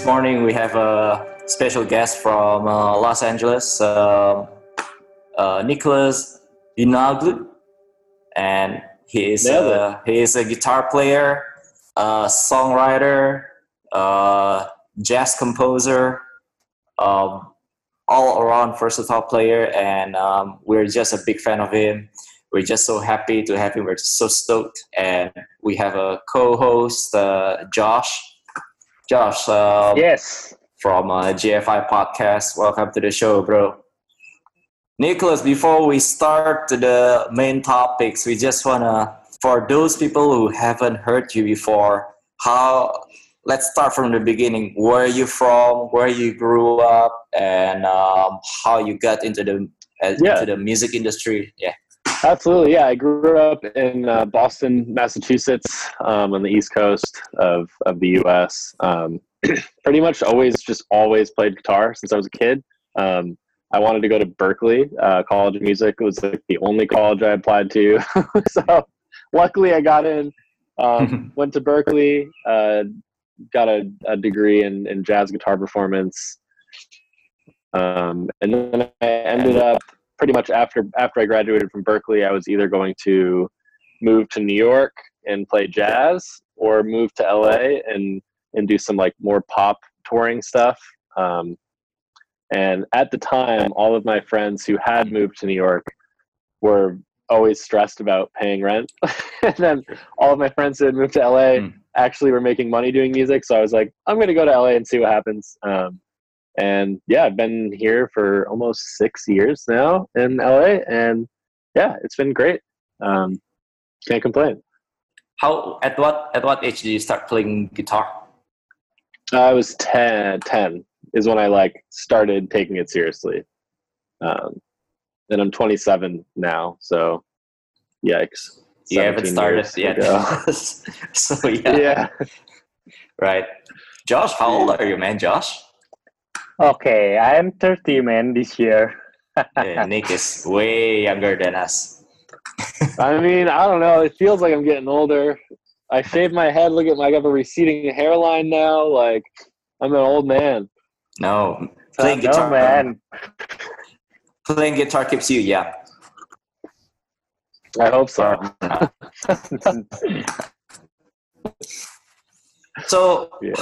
this morning we have a special guest from uh, Los Angeles, uh, uh, Nicholas Dinaglu, and he is a, he is a guitar player, a songwriter, jazz composer, um, all around versatile player, and um, we're just a big fan of him. We're just so happy to have him. We're so stoked, and we have a co-host, uh, Josh. Josh, um, Yes. from uh, GFI podcast. Welcome to the show, bro. Nicholas, before we start to the main topics, we just wanna, for those people who haven't heard you before, how? Let's start from the beginning. Where are you from? Where you grew up, and um, how you got into the uh, Yeah. into the music industry? Yeah. Absolutely. Yeah. I grew up in uh, Boston, Massachusetts, um, on the East Coast of, of the US. Um, pretty much always, just always played guitar since I was a kid. Um, I wanted to go to Berklee uh, College of Music. It was like the only college I applied to. so luckily I got in, um, went to Berklee, uh, got a, a degree in, in jazz guitar performance. Um, and then I ended up pretty much after after I graduated from Berklee, I was either going to move to New York and play jazz, or move to LA and and do some like more pop touring stuff. Um, and at the time, all of my friends who had moved to New York were always stressed about paying rent. and then all of my friends who had moved to LA Mm. actually were making money doing music. So I was like, I'm going to go to LA and see what happens. Um, and yeah, I've been here for almost six years now in LA, and yeah, it's been great. Um, can't complain. How at what at what age did you start playing guitar? I was 10, 10 is when I like started taking it seriously. Um, and I'm 27 now, so yikes. You haven't 17 started yet. so yeah. yeah. Right. Josh, how old are you, man? Josh? Okay, I'm 30 man this year. Yeah, Nick is way younger than us. I mean, I don't know. It feels like I'm getting older. I shaved my head. Look at my, I have a receding hairline now. Like, I'm an old man. No, playing no guitar. man. Playing guitar keeps you young. I hope so. So Yeah.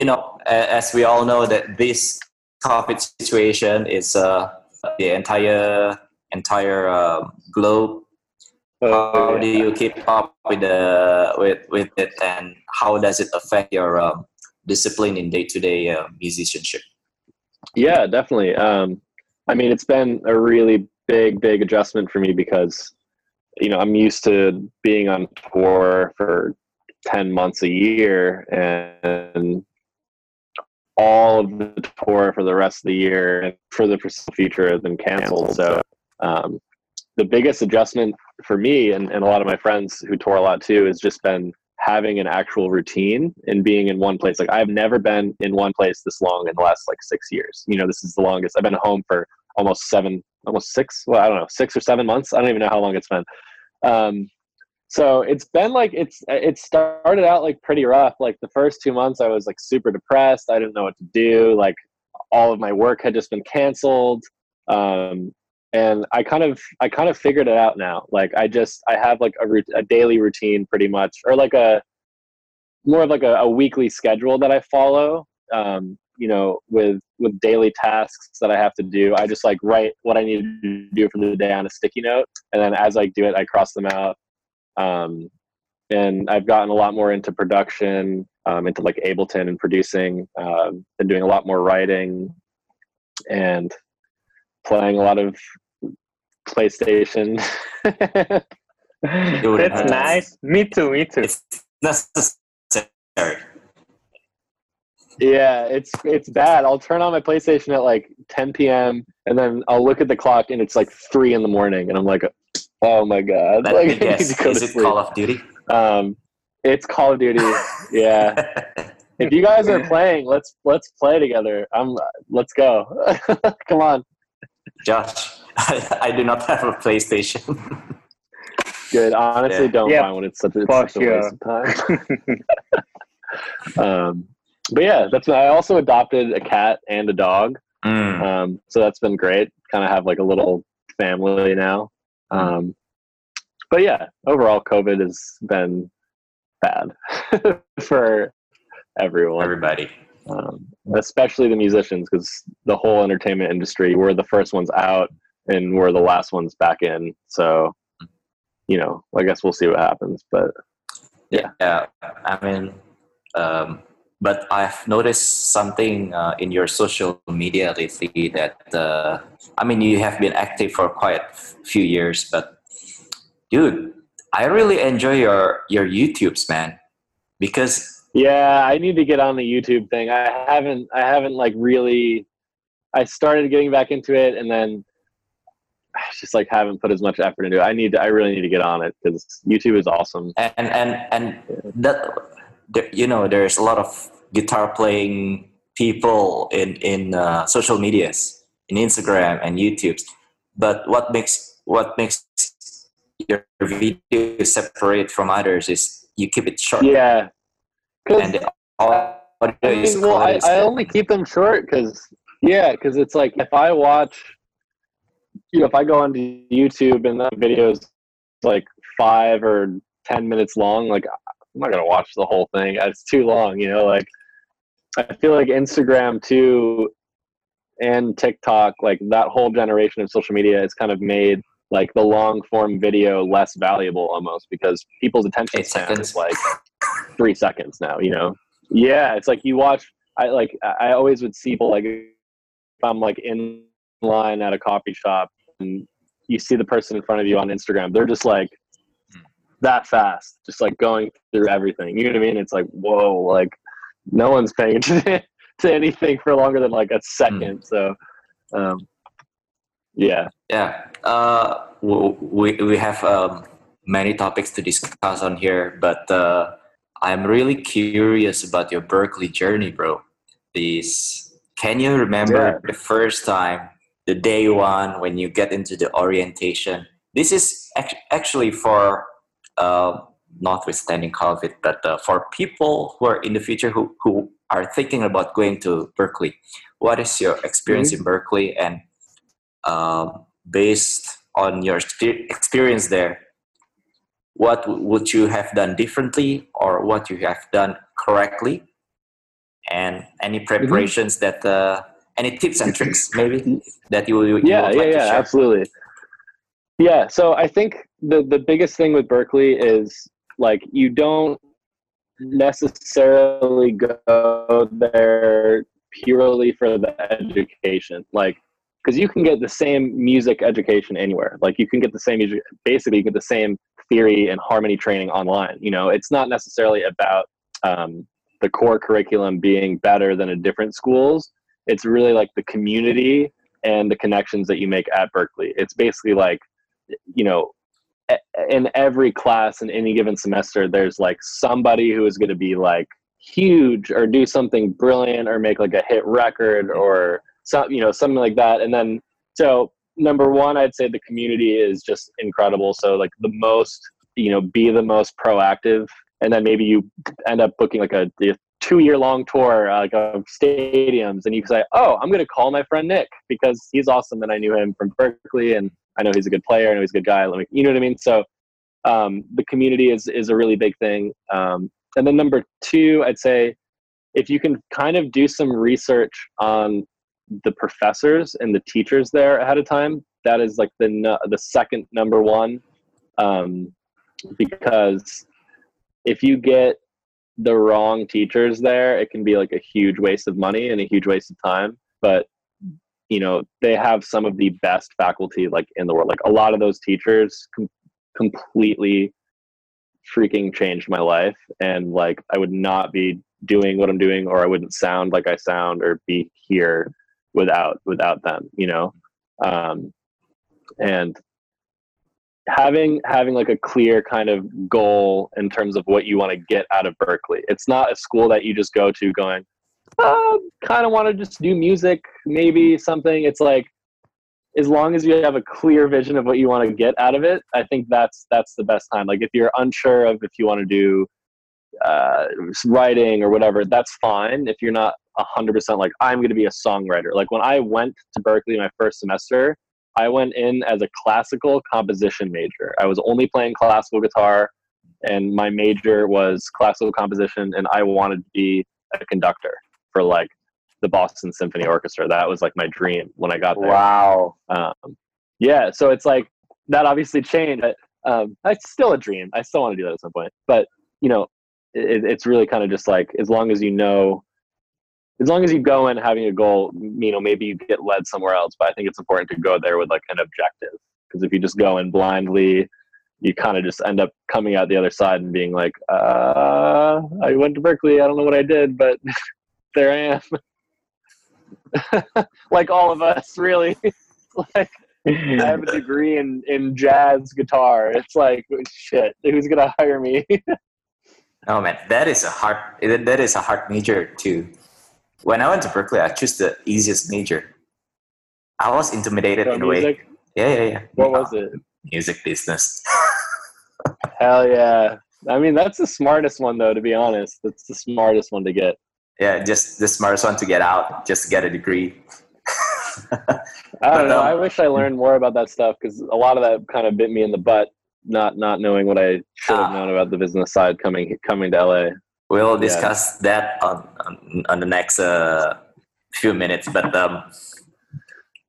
you know, as we all know, that this COVID situation is uh, the entire entire um globe. How Uh, do you keep up with the with with it, and how does it affect your um, discipline in day to day musicianship? Yeah, definitely. Um, I mean, it's been a really big, big adjustment for me because, you know, I'm used to being on tour for 10 months a year and all of the tour for the rest of the year and for the foreseeable future has been canceled. So, um, the biggest adjustment for me and, and a lot of my friends who tour a lot too has just been having an actual routine and being in one place. Like I've never been in one place this long in the last like six years. You know, this is the longest I've been home for almost seven, almost six. Well, I don't know, six or seven months. I don't even know how long it's been. Um, so it's been like it's it started out like pretty rough. Like the first two months, I was like super depressed. I didn't know what to do. Like all of my work had just been canceled. Um, and I kind of I kind of figured it out now. Like I just I have like a, a daily routine pretty much, or like a more of like a, a weekly schedule that I follow. Um, you know, with with daily tasks that I have to do. I just like write what I need to do for the day on a sticky note, and then as I do it, I cross them out. Um, and I've gotten a lot more into production, um, into like Ableton and producing, um, and doing a lot more writing, and playing a lot of PlayStation. Dude, That's uh, nice. Me too, me too. It's necessary. yeah, it's it's bad. I'll turn on my PlayStation at like 10 p.m. and then I'll look at the clock and it's like three in the morning, and I'm like, oh my god, Let like, me I need guess. to go Is to it sleep. Call of Duty? Um, it's Call of Duty. Yeah. if you guys are playing, let's let's play together. I'm let's go. Come on. Josh, I, I do not have a PlayStation. Good. Honestly, Yeah. don't Yeah, buy one. It's such, it's such a waste of time. um, but yeah, that's I also adopted a cat and a dog. Mm. Um, so that's been great. Kind of have like a little family now. Um, but yeah, overall, COVID has been bad for everyone, Everybody. um, especially the musicians, because the whole entertainment industry, we're the first ones out and we're the last ones back in. So, you know, I guess we'll see what happens. But Yeah, Yeah. I mean, um, but I've noticed something uh, in your social media lately that uh, I mean, you have been active for quite a few years, but dude, I really enjoy your your YouTubes, man, because Yeah, I need to get on the YouTube thing. I haven't I haven't like really I started getting back into it and then I just like haven't put as much effort into it. I need to, I really need to get on it cuz YouTube is awesome. and and and that there, you know, there's a lot of guitar playing people in in uh, social medias, in Instagram and youtube But what makes what makes your video separate from others is you keep it short Yeah. And the audio I is mean, well, I. I only keep them short cuz yeah, cuz it's like if I watch you know, if I go onto YouTube and that video is like 5 or 10 minutes long, like I'm not going to watch the whole thing. It's too long, you know, like I feel like Instagram too and TikTok, like that whole generation of social media has kind of made like the long form video less valuable almost because people's attention span is like three seconds now, you know? Yeah. It's like you watch, I like, I I always would see people like, if I'm like in line at a coffee shop and you see the person in front of you on Instagram, they're just like that fast, just like going through everything. You know what I mean? It's like, whoa, like no one's paying attention to anything for longer than like a second. So, um, yeah. Yeah, uh, we we have um, many topics to discuss on here, but uh, I'm really curious about your Berklee journey, bro. This can you remember the first time, the day one when you get into the orientation? This is actually for notwithstanding COVID, but uh, for people who are in the future who who are thinking about going to Berklee. What is your experience in Berklee and um, based on your experience there, what would you have done differently or what you have done correctly? And any preparations that, uh, any tips and tricks maybe that you, you yeah, would yeah, like to yeah, absolutely. Yeah, so I think the the biggest thing with Berklee is like you don't necessarily go there purely for the education, like because you can get the same music education anywhere. Like you can get the same music, basically you get the same theory and harmony training online. You know, it's not necessarily about um, the core curriculum being better than a different schools. It's really like the community and the connections that you make at Berklee. It's basically like, you know, in every class in any given semester, there's like somebody who is going to be like huge or do something brilliant or make like a hit record or some, you know, something like that. And then, so number one, I'd say the community is just incredible. So like the most, you know, be the most proactive. And then maybe you end up booking like a, two year long tour uh, like of stadiums and you can say oh i'm going to call my friend nick because he's awesome and i knew him from berklee and i know he's a good player I know he's a good guy Let me, you know what i mean so um, the community is is a really big thing um, and then number two i'd say if you can kind of do some research on the professors and the teachers there ahead of time that is like the the second number one um, because if you get the wrong teachers there, it can be like a huge waste of money and a huge waste of time. But you know, they have some of the best faculty like in the world. Like a lot of those teachers com- completely freaking changed my life, and like I would not be doing what I'm doing, or I wouldn't sound like I sound, or be here without without them. You know, um, and having having like a clear kind of goal in terms of what you want to get out of Berklee. It's not a school that you just go to going, uh, kind of want to just do music, maybe something. It's like as long as you have a clear vision of what you want to get out of it, I think that's that's the best time. Like if you're unsure of if you want to do uh, writing or whatever, that's fine. If you're not hundred percent like I'm going to be a songwriter. Like when I went to Berklee my first semester, I went in as a classical composition major. I was only playing classical guitar, and my major was classical composition, and I wanted to be a conductor for like the Boston Symphony Orchestra. That was like my dream when I got there. Wow. Um, yeah, so it's like that obviously changed. But, um, it's still a dream. I still want to do that at some point. But you know, it, it's really kind of just like as long as you know as long as you go in having a goal, you know, maybe you get led somewhere else. But I think it's important to go there with like an objective. Because if you just go in blindly, you kind of just end up coming out the other side and being like, uh, I went to Berklee. I don't know what I did, but there I am. like all of us, really. like I have a degree in, in jazz guitar. It's like shit. Who's gonna hire me? oh man, that is a hard. That is a hard major too when I went to Berklee, I chose the easiest major. I was intimidated so in music? a way. Yeah, yeah, yeah. What was it? Music business. Hell yeah. I mean, that's the smartest one, though, to be honest. That's the smartest one to get. Yeah, just the smartest one to get out, just to get a degree. I don't know. Um, I wish I learned more about that stuff because a lot of that kind of bit me in the butt, not not knowing what I should have uh, known about the business side coming coming to LA. We'll discuss yeah. that on, on, on the next uh, few minutes. But um,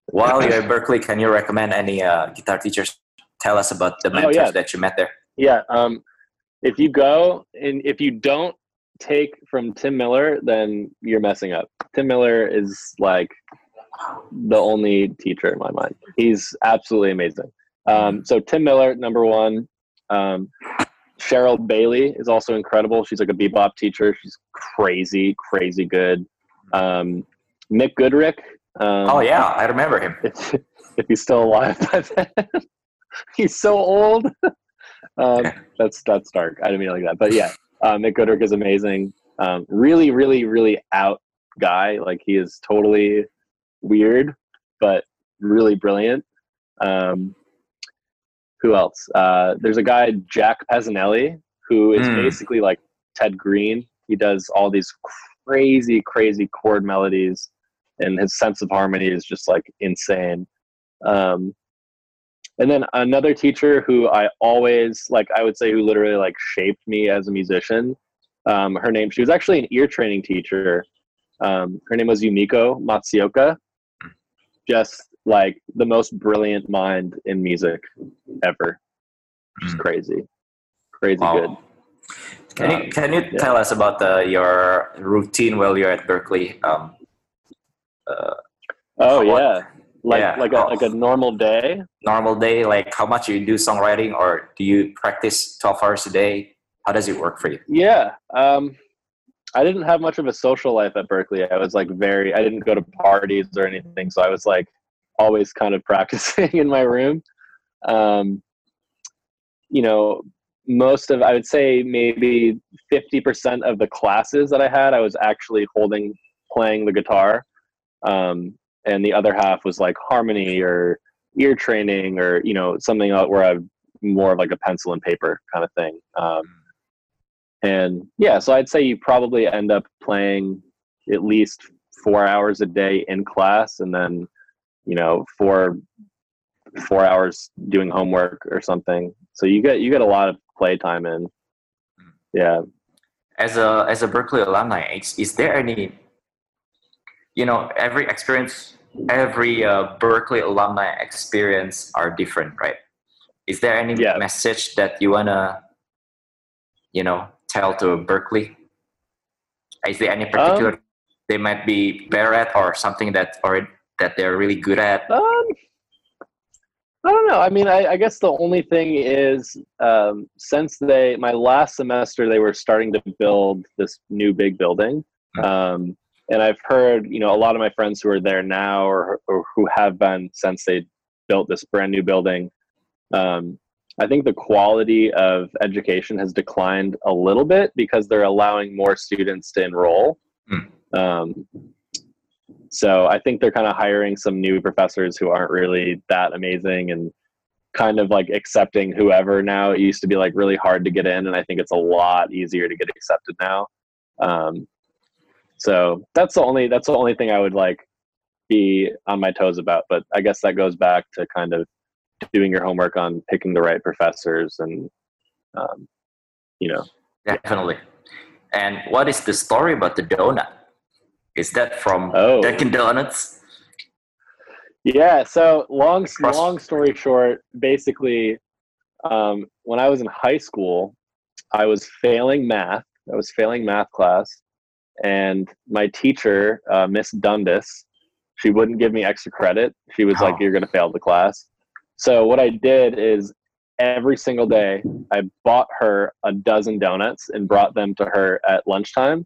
while you're at Berklee, can you recommend any uh, guitar teachers? Tell us about the mentors oh, yeah. that you met there. Yeah. Um, if you go and if you don't take from Tim Miller, then you're messing up. Tim Miller is like the only teacher in my mind. He's absolutely amazing. Um, so Tim Miller, number one. Um, Cheryl Bailey is also incredible. She's like a bebop teacher. She's crazy, crazy good. Um, Mick Goodrick. Um, oh yeah, I remember him. If, if he's still alive by then, he's so old. um, that's that's dark. I didn't mean like that, but yeah, uh, Mick Goodrick is amazing. Um, really, really, really out guy. Like he is totally weird, but really brilliant. Um, who else? Uh, there's a guy, Jack Pezzanelli, who is mm. basically like Ted Greene. He does all these crazy, crazy chord melodies, and his sense of harmony is just like insane. Um, and then another teacher who I always like, I would say, who literally like shaped me as a musician. Um, her name, she was actually an ear training teacher. Um, her name was Yumiko Matsuoka. Hmm. Just like the most brilliant mind in music ever. Just mm. crazy, crazy wow. good. Can um, you can you yeah. tell us about the, your routine while you're at Berklee? Um, uh, oh what, yeah, like yeah, like a like a normal day. Normal day, like how much you do songwriting, or do you practice twelve hours a day? How does it work for you? Yeah, um, I didn't have much of a social life at berklee I was like very, I didn't go to parties or anything, so I was like always kind of practicing in my room. Um, you know, most of I would say maybe 50% of the classes that I had, I was actually holding playing the guitar. Um, and the other half was like harmony or ear training or, you know, something where I'm more of like a pencil and paper kind of thing. Um, and yeah, so I'd say you probably end up playing at least four hours a day in class and then you know four four hours doing homework or something. So you get you get a lot of play time in. Yeah. As a as a Berklee alumni is, is there any you know every experience every uh, berklee alumni experience are different right is there any yeah. message that you want to you know tell to Berklee? is there any particular um, they might be better at or something that or that they're really good at? Um, I don't know. I mean, I, I guess the only thing is um, since they my last semester they were starting to build this new big building, hmm. um, and I've heard you know a lot of my friends who are there now or, or who have been since they built this brand new building. Um, I think the quality of education has declined a little bit because they're allowing more students to enroll. Mm. Um, so I think they're kind of hiring some new professors who aren't really that amazing, and kind of like accepting whoever now. It used to be like really hard to get in, and I think it's a lot easier to get accepted now. Um, so that's the only that's the only thing I would like be on my toes about. But I guess that goes back to kind of doing your homework on picking the right professors and um, you know Definitely. And what is the story about the donut? Is that from Oh. Dunkin' Donuts? Yeah. So long, long story short, basically, um, when I was in high school, I was failing math. I was failing math class, and my teacher, uh, Miss Dundas, she wouldn't give me extra credit. She was like, Oh. "You're going to fail the class." So what I did is every single day I bought her a dozen donuts and brought them to her at lunchtime.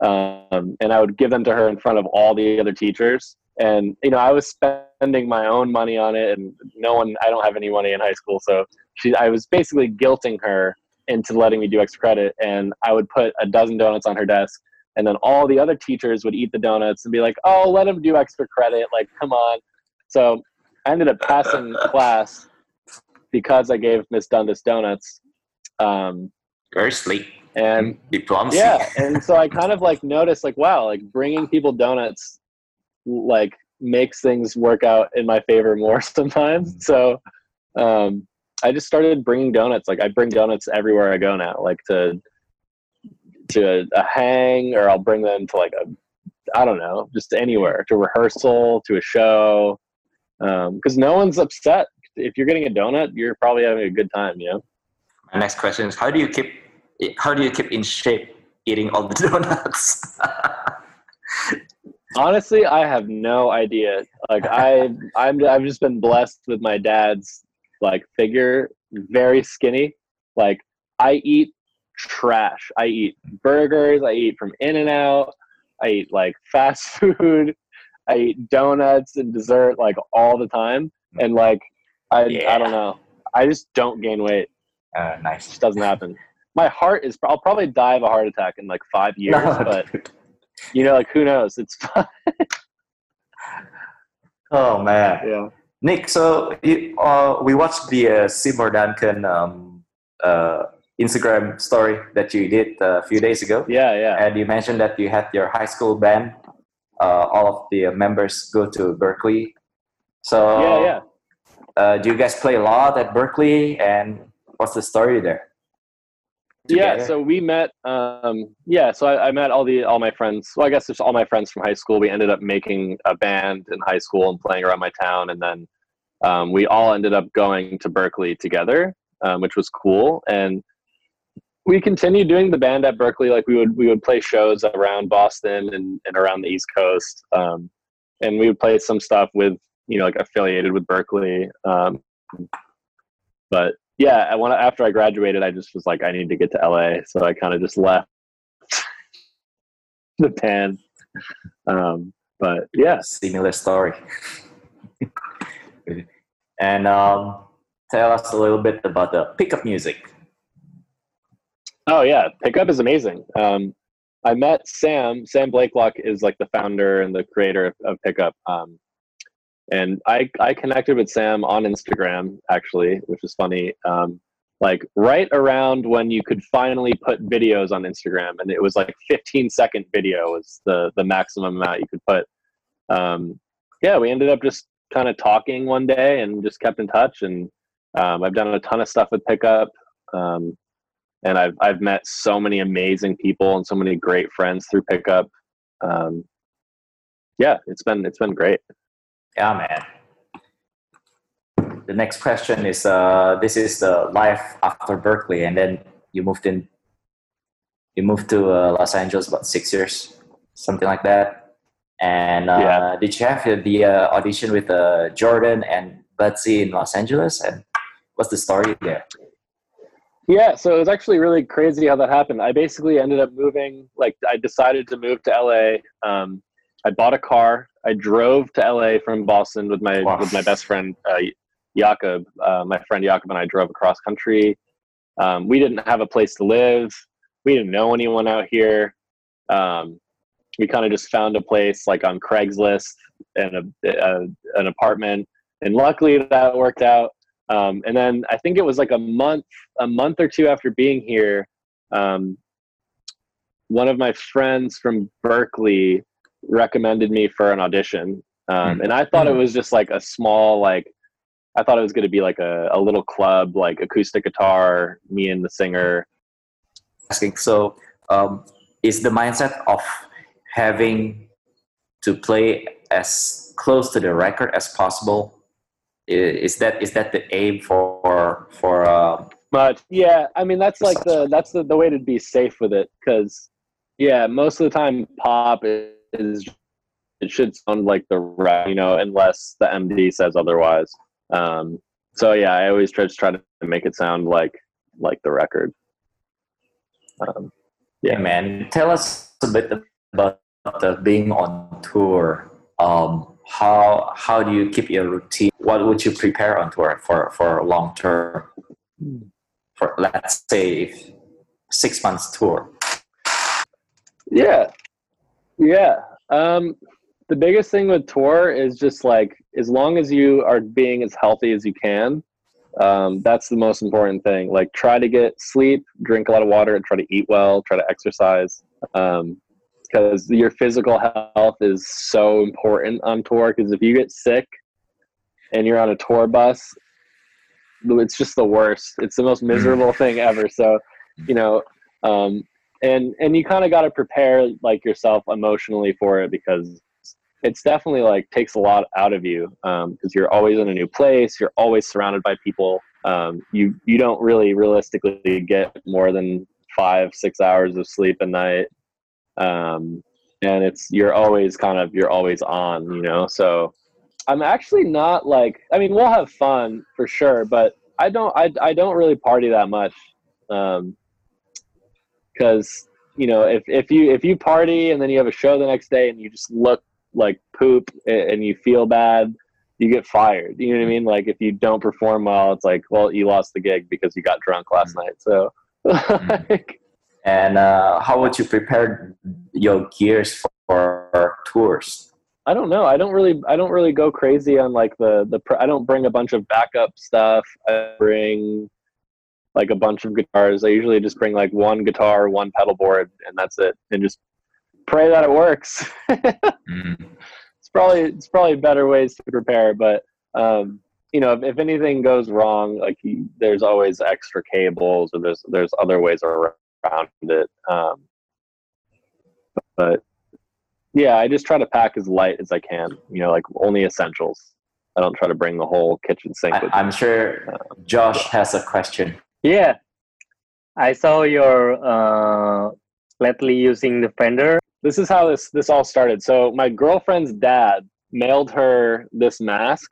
Um, and I would give them to her in front of all the other teachers. And, you know, I was spending my own money on it and no one, I don't have any money in high school. So she, I was basically guilting her into letting me do extra credit. And I would put a dozen donuts on her desk. And then all the other teachers would eat the donuts and be like, oh, let him do extra credit. Like, come on. So I ended up passing class because I gave Miss Dundas donuts. Um, Very sleek. and Diplomacy. yeah, and so I kind of like noticed like, wow, like bringing people donuts like makes things work out in my favor more sometimes. So um, I just started bringing donuts. Like I bring donuts everywhere I go now, like to to a, a hang, or I'll bring them to like a I don't know, just anywhere to rehearsal, to a show, um, because no one's upset if you're getting a donut. You're probably having a good time, you know. My next question is how do you keep how do you keep in shape eating all the donuts? Honestly, I have no idea. Like I, I'm, I've just been blessed with my dad's like figure, very skinny. Like I eat trash. I eat burgers. I eat from In and Out. I eat like fast food. I eat donuts and dessert like all the time. And like I, Yeah. I don't know. I just don't gain weight. uh, It nice. just doesn't happen. My heart is. I'll probably die of a heart attack in like five years. but you know, like who knows? It's oh man. yeah. Nick, so you, uh, we watched the uh, Seymour Duncan um, uh, Instagram story that you did uh, a few days ago, Yeah, yeah. and you mentioned that you had your high school band. Uh, all of the members go to Berklee. So yeah, yeah. Uh, do you guys play a lot at Berklee, and what's the story there? Yeah, so we met. Um, yeah, so I, I met all the all my friends. Well, I guess it's all my friends from high school. We ended up making a band in high school and playing around my town, and then um, we all ended up going to Berklee together, um, which was cool. And we continued doing the band at Berklee. Like we would we would play shows around Boston and, and around the East Coast, um, and we would play some stuff with you know like affiliated with Berklee. Um, but yeah, after I graduated, I just was like, I need to get to LA, so I kind of just left the band. Um, but yeah, similar story. and um, tell us a little bit about the pickup music. Oh yeah, pickup is amazing. Um, I met Sam. Sam Blakelock is like the founder and the creator of, of Pickup. Um, and I I connected with Sam on Instagram actually, which is funny. Um, like right around when you could finally put videos on Instagram, and it was like 15 second video was the the maximum amount you could put. Um, yeah, we ended up just kind of talking one day and just kept in touch. And um, I've done a ton of stuff with Pickup, um, and I've I've met so many amazing people and so many great friends through Pickup. Um, yeah, it's been it's been great. Yeah, man. The next question is: uh, This is the life after Berklee, and then you moved in. You moved to uh, Los Angeles about six years, something like that. And uh, Yeah. did you have the uh, audition with uh, Jordan and Betsy in Los Angeles? And what's the story there? Yeah, so it was actually really crazy how that happened. I basically ended up moving, like, I decided to move to LA. Um, I bought a car. I drove to LA from Boston with my Wow. with my best friend uh, Jakob. Uh, my friend Jakob and I drove across country. Um, we didn't have a place to live. We didn't know anyone out here. Um, we kind of just found a place like on Craigslist and a, a, an apartment, and luckily that worked out. Um, and then I think it was like a month, a month or two after being here, um, one of my friends from Berklee recommended me for an audition. Um, Mm. and I thought it Mm. was just like a small, like, I thought it was going to be like a, a little club, like acoustic guitar, me and the singer. asking. So, um, is the mindset of having to play as close to the record as possible? Is that is that the aim for for? Uh, But yeah, I mean that's like the that's the, the way to be safe with it because yeah, most of the time pop is it should sound like the rap, you know, unless the MD says otherwise. Um, so yeah, I always try to try to make it sound like like the record. Um, yeah, man. Tell us a bit about the being on tour. Um, how how do you keep your routine? What would you prepare on tour for for a long term? For let's say six months tour. Yeah. Yeah. Um, the biggest thing with tour is just like as long as you are being as healthy as you can, um, that's the most important thing. Like try to get sleep, drink a lot of water, and try to eat well, try to exercise. Um, because your physical health is so important on tour. Because if you get sick and you're on a tour bus, it's just the worst. It's the most miserable thing ever. So, you know, um, and and you kind of got to prepare like yourself emotionally for it because it's definitely like takes a lot out of you because you're always in a new place you're always surrounded by people um, you you don't really realistically get more than five six hours of sleep a night um, and it's you're always kind of you're always on you know? So i'm actually not like i mean we'll have fun for sure but i don't i, I don't really party that much um, because you know if, if you if you party and then you have a show the next day and you just look like poop and you feel bad you get fired. You know what i mean? Like if you don't perform well it's like well you lost the gig because you got drunk last night. So like, And uh, how would you prepare your gears for tours? i don't know. I don't really i don't really go crazy on like the the pr- i don't bring a bunch of backup stuff. I bring like a bunch of guitars. I usually just bring like one guitar one pedal board and that's it. And just pray that it works. It's probably it's probably better ways to prepare but um you know if, if anything goes wrong like you, there's always extra cables or there's there's other ways around it um but yeah i just try to pack as light as i can you know like only essentials i don't try to bring the whole kitchen sink I, with me. I'm sure Josh has a question. Yeah, I saw your uh, lately using the Fender. this is how this this all started. So my girlfriend's dad mailed her this mask,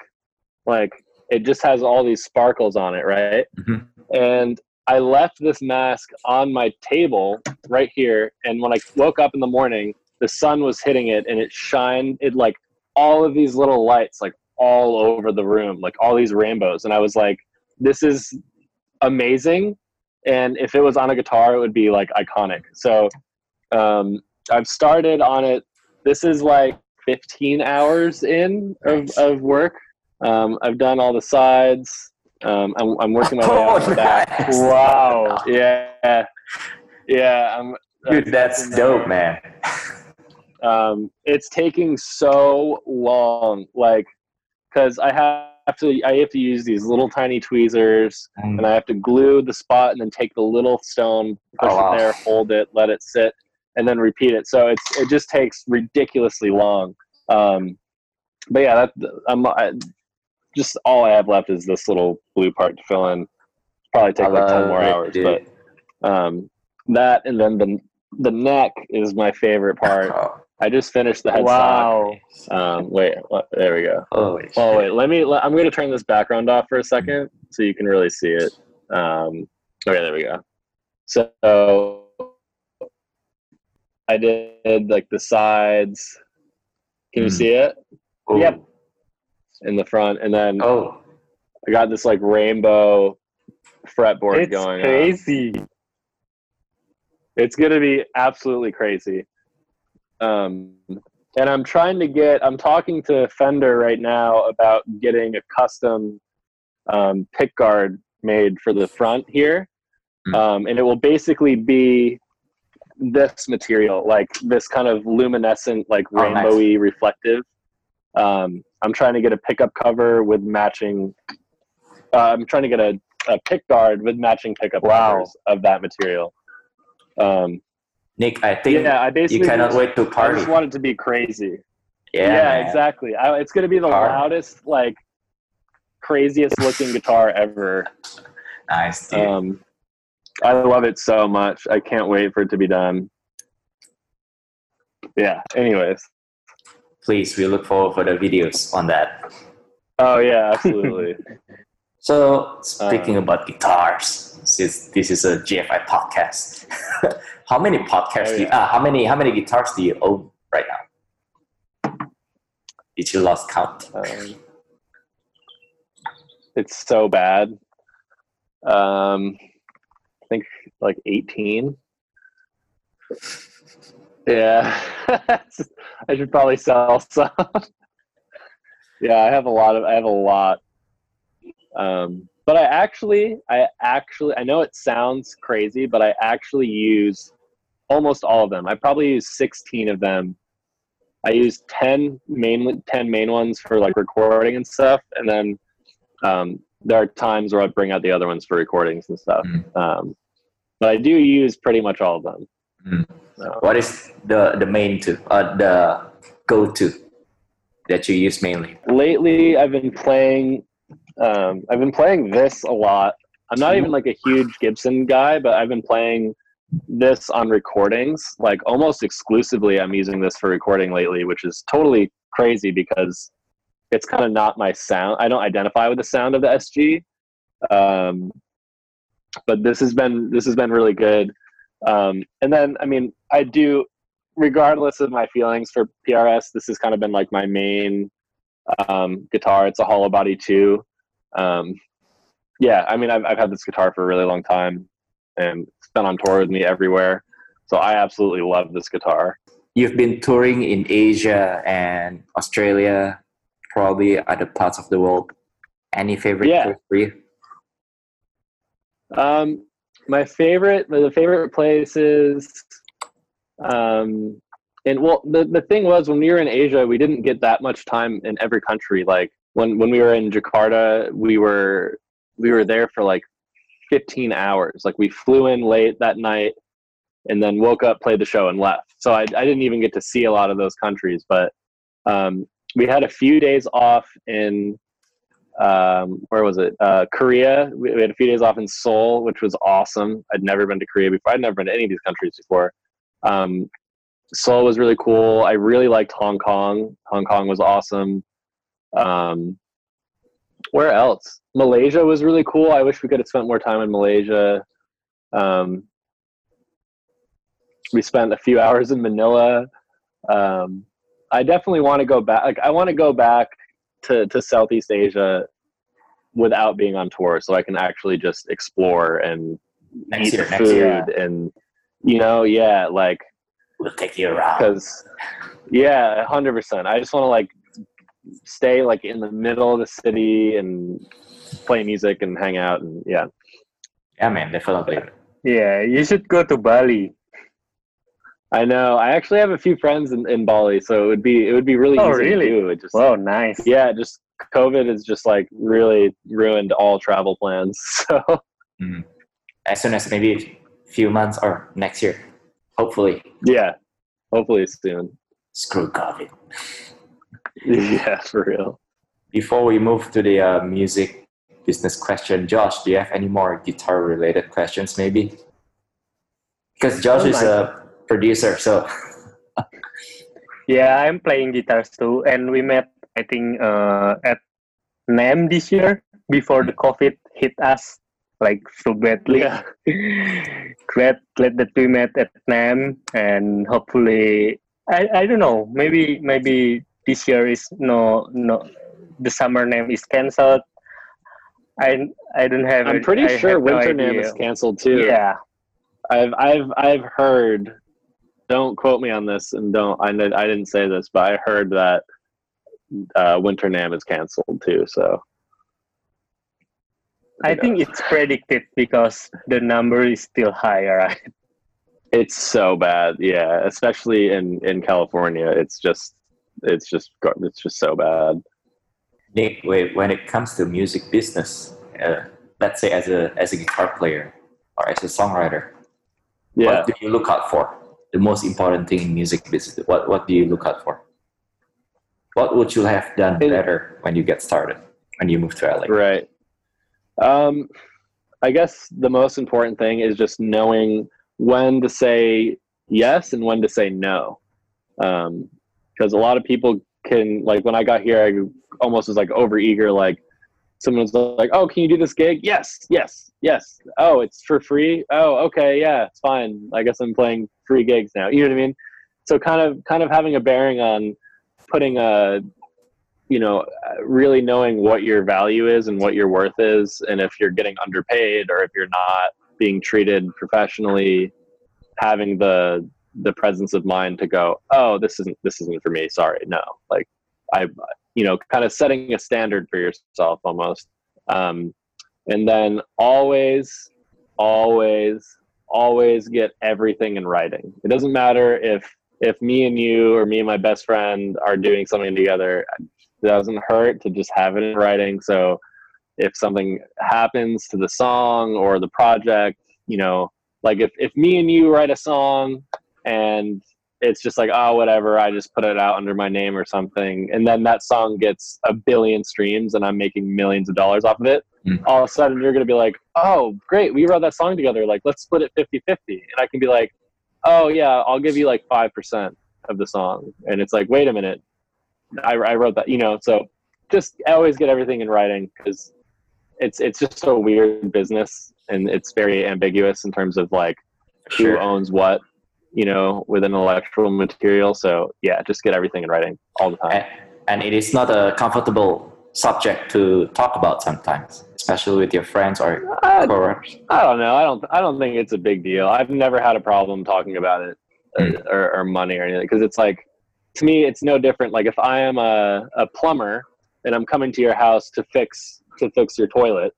like it just has all these sparkles on it, right? Mhm. And I left this mask on my table right here, and when I woke up in the morning, the sun was hitting it, and it shined. It like all of these little lights, like all over the room, like all these rainbows, and I was like, "This is amazing." And if it was on a guitar, it would be like iconic. So um, I've started on it. This is like 15 hours in of, of work. Um, I've done all the sides. Um, I'm, I'm working my way Oh, out nice. Wow. Yeah, yeah. I'm, Dude, that's dope, man. um, it's taking so long, like, because I have to, I have to use these little tiny tweezers, and I have to glue the spot, and then take the little stone, push Oh, wow. it there, hold it, let it sit, and then repeat it. So it's it just takes ridiculously long. Um, but yeah, that I'm I, just all I have left is this little blue part to fill in. Probably take I like ten more it, hours, dude. but um, that and then the the neck is my favorite part. Oh, I just finished the headstock. Wow. Um, wait, what, there we go. holy Oh wait, let me. Let, I'm going to turn this background off for a second so you can really see it. Um, okay, there we go. So I did like the sides. Can you Mm. see it Ooh. Yep. In the front? And then Oh, I got this like rainbow fretboard It's going on. crazy. It's gonna be absolutely crazy. Um, and I'm trying to get. I'm talking to Fender right now about getting a custom um, pick guard made for the front here, Mm. um, and it will basically be this material, like this kind of luminescent, like Oh, nice. rainbowy, reflective. Um, I'm trying to get a pickup cover with matching. Uh, I'm trying to get a, a pick guard with matching pickup Wow. covers of that material. Um, Nick, I think yeah, I basically you cannot just, wait to party. I just want it to be crazy. yeah, Yeah, exactly. I, it's going to be the Guitar. loudest, like craziest looking guitar ever. Nice, dude. Um, I love it so much. I can't wait for it to be done. Yeah. Anyways. Please, we look forward for the videos on that. Oh yeah, absolutely. So, speaking Uh, about guitars, since this is a GFI podcast, how many podcasts Oh, do you, uh, how many how many guitars do you own right now? Did you lost count? um, it's so bad. Um, I think like 18. Yeah. I should probably sell some. yeah, I have a lot of I have a lot. Um, but I actually I actually I know it sounds crazy, but I actually use almost all of them. I probably use 16 of them. I use 10 main 10 main ones for like recording and stuff and then um, there are times where I bring out the other ones for recordings and stuff. Mm. Um, but I do use pretty much all of them. Mm. What is the the main two, uh, the go to that you use mainly? lately i've been playing um, i've been playing this a lot. I'm not even like a huge gibson guy but i've been playing this on recordings. Like almost exclusively i'm using this for recording lately which is totally crazy because it's kind of not my sound i don't identify with the sound of the sg um, but this has been this has been really good um, and then i mean i do regardless of my feelings for prs this has kind of been like my main um, guitar. It's a hollow body too. Um, yeah, I mean, I've, I've had this guitar for a really long time and it's been on tour with me everywhere. So I absolutely love this guitar. You've been touring in Asia and Australia, probably other parts of the world. Any favorite Yeah. for you? Um, my favorite, the favorite places, um, and well, the, the thing was when we were in Asia, we didn't get that much time in every country. Like when, when we were in Jakarta, we were, we were there for like 15 hours. Like we flew in late that night and then woke up, played the show and left. So I, I didn't even get to see a lot of those countries, but, um, we had a few days off in, um, where was it? Uh, Korea. We, we had a few days off in Seoul, which was awesome. I'd never been to Korea before. I'd never been to any of these countries before. Um, Seoul was really cool. I really liked Hong Kong. Hong Kong was awesome. Um, where else? Malaysia was really cool. I wish we could have spent more time in Malaysia. Um, we spent a few hours in Manila. Um, I definitely want to go back. Like, I want to go back to, to Southeast Asia without being on tour, so I can actually just explore and Next eat year, the next food year. and you know, yeah, like We'll take you around. because yeah, hundred percent. I just want to like stay like in the middle of the city and play music and hang out and yeah. Yeah, man, definitely. Yeah, you should go to Bali. I know. I actually have a few friends in, in Bali, so it would be it would be really Oh, easy really? to do. It just Wow, nice. yeah, just COVID has just like really ruined all travel plans. So As soon as maybe a few months or next year, hopefully. yeah, hopefully soon. Screw COVID. Yeah, for real. Before we move to the uh, music business question, Josh, do you have any more guitar related questions maybe? Because Josh Oh, is nice. a producer, so Yeah, I'm playing guitars too, and we met I think uh, at NAMM this year before the COVID hit us like so badly. Yeah. glad glad that we met at NAMM, and hopefully I, I don't know maybe maybe this year is no no the summer NAMM is cancelled. I I don't have. I'm pretty I sure have no Winter NAMM is canceled too. Yeah, I've I've I've heard. Don't quote me on this, and don't I? did- I didn't say this, but I heard that uh, Winter NAMM is canceled too. So I think it's predicted because the number is still high, right? It's so bad, yeah. Especially in in California, it's just it's just it's just so bad. Nick, when it comes to music business, uh, let's say as a as a guitar player or as a songwriter, yeah. what do you look out for? The most important thing in music business. What what do you look out for? What would you have done better when you get started when you move to LA? Right. Um, I guess the most important thing is just knowing when to say yes and when to say no. Because um, a lot of people can, like, when I got here, I almost was like over eager, like, someone's like, "Oh, can you do this gig?" Yes, yes, yes. Oh, it's for free. Oh, okay, yeah, it's fine. I guess I'm playing free gigs now. You know what I mean? So kind of kind of having a bearing on putting a you know really knowing what your value is and what your worth is and if you're getting underpaid or if you're not being treated professionally having the the presence of mind to go oh this isn't this isn't for me sorry no like i you know kind of setting a standard for yourself almost um, and then always always always get everything in writing it doesn't matter if if me and you or me and my best friend are doing something together it doesn't hurt to just have it in writing. So if something happens to the song or the project, you know, like if, if me and you write a song and it's just like, oh, whatever, I just put it out under my name or something. And then that song gets a billion streams and I'm making millions of dollars off of it. Mm. All of a sudden, you're going to be like, oh, great, we wrote that song together. Like, let's split it 50 50. And I can be like, oh, yeah, I'll give you like 5% of the song. And it's like, wait a minute, I, I wrote that, you know, so just I always get everything in writing because it's it's just a weird business and it's very ambiguous in terms of like sure. who owns what, you know, within electrical material. So yeah, just get everything in writing all the time. And it is not a comfortable subject to talk about sometimes, especially with your friends or I, I don't know. I don't. I don't think it's a big deal. I've never had a problem talking about it mm. or, or, money or anything because it's like to me it's no different like if i am a, a plumber and i'm coming to your house to fix to fix your toilet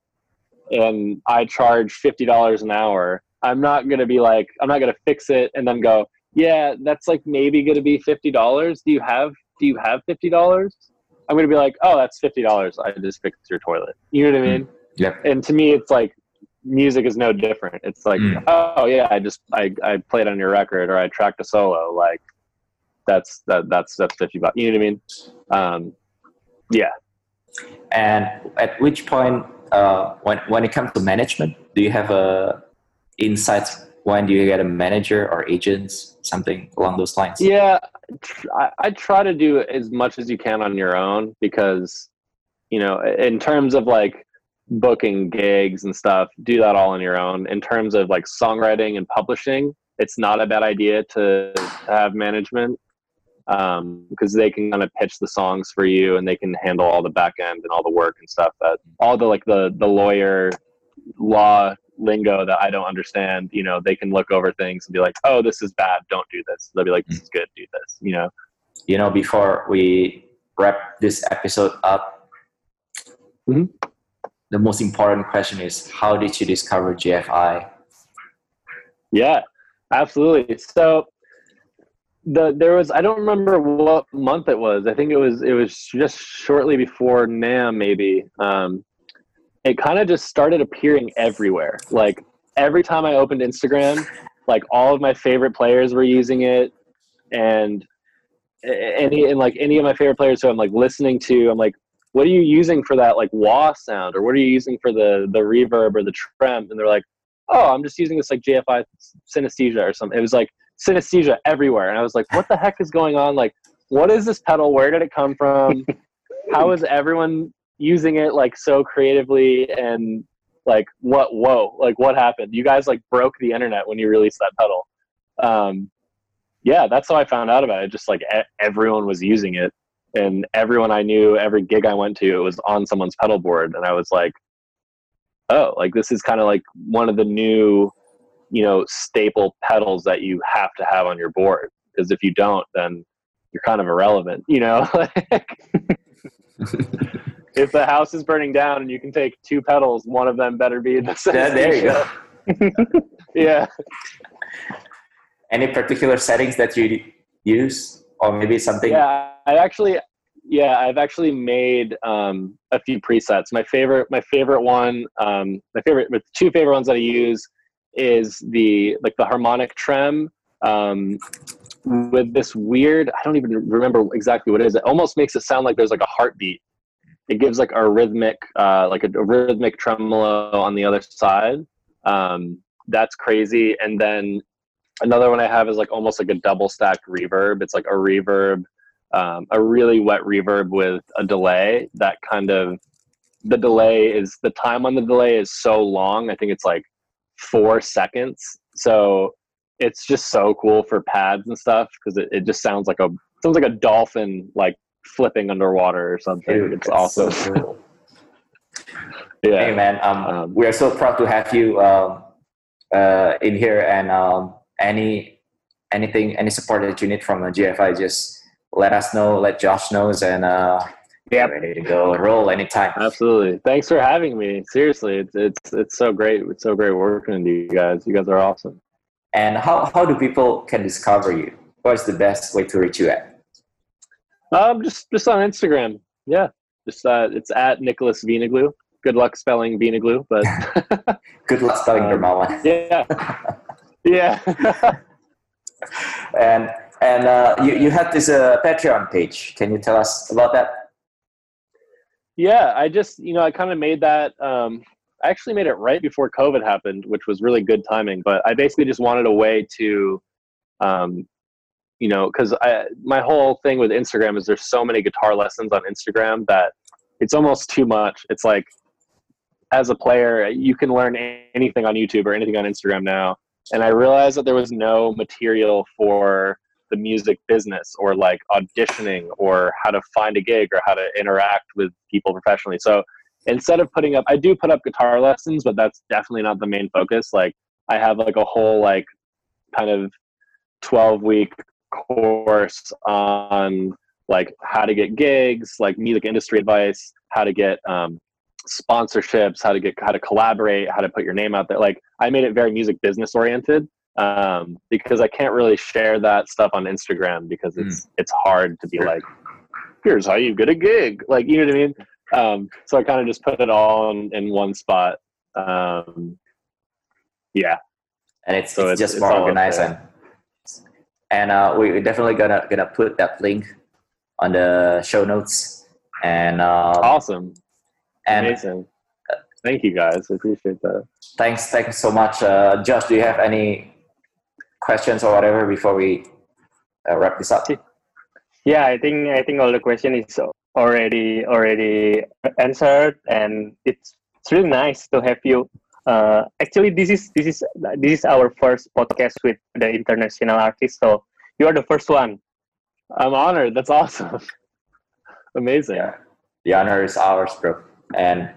and i charge $50 an hour i'm not going to be like i'm not going to fix it and then go yeah that's like maybe going to be $50 do you have do you have $50 i'm going to be like oh that's $50 i just fixed your toilet. You know what i mean? Yeah. And to me it's like music is no different. It's like mm. oh yeah i just I, I played on your record or i tracked a solo. Like that's that that's that's 50 bucks. You know what i mean? Um, yeah. And at which point uh, when when it comes to management do you have a insights? When do you get a manager or agents something along those lines? Yeah I, I try to do as much as you can on your own because you know in terms of like booking gigs and stuff do that all on your own. In terms of like songwriting and publishing it's not a bad idea to, to have management because um, they can kind of pitch the songs for you and they can handle all the back end and all the work and stuff that all the like the the lawyer law lingo that I don't understand, you know, they can look over things and be like, "Oh, this is bad. Don't do this." They'll be like, "This is good. Do this." You know. You know, before we wrap this episode up, mm-hmm. the most important question is, how did you discover GFI? Yeah, absolutely. So the there was I don't remember what month it was. I think it was it was just shortly before NAMM maybe. Um, it kind of just started appearing everywhere. Like every time I opened Instagram, like all of my favorite players were using it, and any and like any of my favorite players who I'm like listening to, I'm like, what are you using for that like wah sound, or what are you using for the the reverb or the trem? And they're like, oh, I'm just using this like GFI synesthesia or something. It was like synesthesia everywhere. And I was like, what the heck is going on? Like, what is this pedal? Where did it come from? How is everyone using it like so creatively? And like, what, whoa, like what happened? You guys like broke the internet when you released that pedal. Um, yeah, that's how I found out about it. Just like everyone was using it. And everyone I knew, every gig I went to, it was on someone's pedal board. And I was like, oh, like this is kind of like one of the new you know staple pedals that you have to have on your board because if you don't then you're kind of irrelevant you know if the house is burning down and you can take two pedals, one of them better be the same. Yeah, there you go. Yeah. Any particular settings that you use, or maybe something? Yeah, I actually, yeah, I've actually made um, a few presets. My favorite, my favorite one, um, my favorite, the two favorite ones that I use is the like the harmonic trem um, with this weird. I don't even remember exactly what it is. It almost makes it sound like there's like a heartbeat. It gives like a rhythmic, uh, like a, a rhythmic tremolo on the other side. Um, that's crazy. And then another one I have is like almost like a double stacked reverb. It's like a reverb, um, a really wet reverb with a delay that kind of the delay is the time on the delay is so long. I think it's like four seconds. So it's just so cool for pads and stuff because it, it just sounds like a sounds like a dolphin like flipping underwater or something. Dude, it's awesome. so cool. yeah. Hey man, um, Um, we are so proud to have you um, uh, in here, and um, any anything, any support that you need from a GFI, just let us know. Let Josh knows, and uh, we're ready to go roll anytime. Absolutely. Thanks for having me. Seriously, it's it's it's so great. It's so great working with you guys. You guys are awesome. And how how do people can discover you? What's the best way to reach you at? Um, just just on Instagram. Yeah, just uh, it's at Nicholas Vinaglu. Good luck spelling Vinaglu, but Good luck spelling Um, Dermawan. yeah, yeah. and and uh, you you have this uh, Patreon page. Can you tell us about that? yeah, I just you know I kind of made that. Um, I actually made it right before COVID happened, which was really good timing. But I basically just wanted a way to, um, you know, because my whole thing with Instagram is there's so many guitar lessons on Instagram that it's almost too much. It's like as a player, you can learn anything on YouTube or anything on Instagram now. And I realized that there was no material for the music business or like auditioning or how to find a gig or how to interact with people professionally. So instead of putting up, I do put up guitar lessons, but that's definitely not the main focus. Like I have like a whole like kind of 12 week course on like how to get gigs, like music industry advice, how to get um, sponsorships, how to get how to collaborate, how to put your name out there. Like I made it very music business oriented um, because I can't really share that stuff on Instagram because it's it's hard to be like, here's how you get a gig, like you know what I mean. Um, so I kind of just put it all in, in one spot. Um, yeah, and it's, So it's it's- just it's more all up organized and and uh, we- we're definitely gonna gonna put that link on the show notes and um, awesome, and amazing. Thank you guys, I appreciate that. thanks thanks so much uh, Josh do you have any questions or whatever before we uh, wrap this up Yeah, I think I think all the question is already already answered, and it's it's really nice to have you. Uh, actually, this is this is this is our first podcast with the international artist, so you are the first one. I'm honored. That's awesome. Amazing. yeah the honor is ours bro and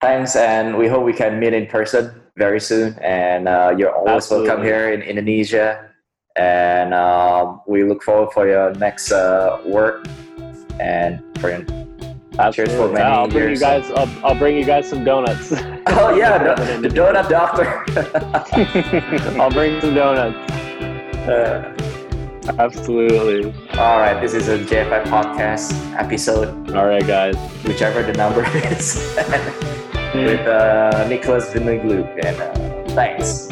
thanks and we hope we can meet in person very soon and uh, you're always welcome here in indonesia and um, we look forward for your next uh, work and for your Cheers for Absolutely. many I'll bring years. you guys. I'll, I'll bring you guys some donuts. oh yeah the, the donut doctor I'll bring some donuts. Uh, Absolutely. all right this is a GFI podcast episode All right, guys. whichever the number is with uh, nicholas vinoglu and uh, thanks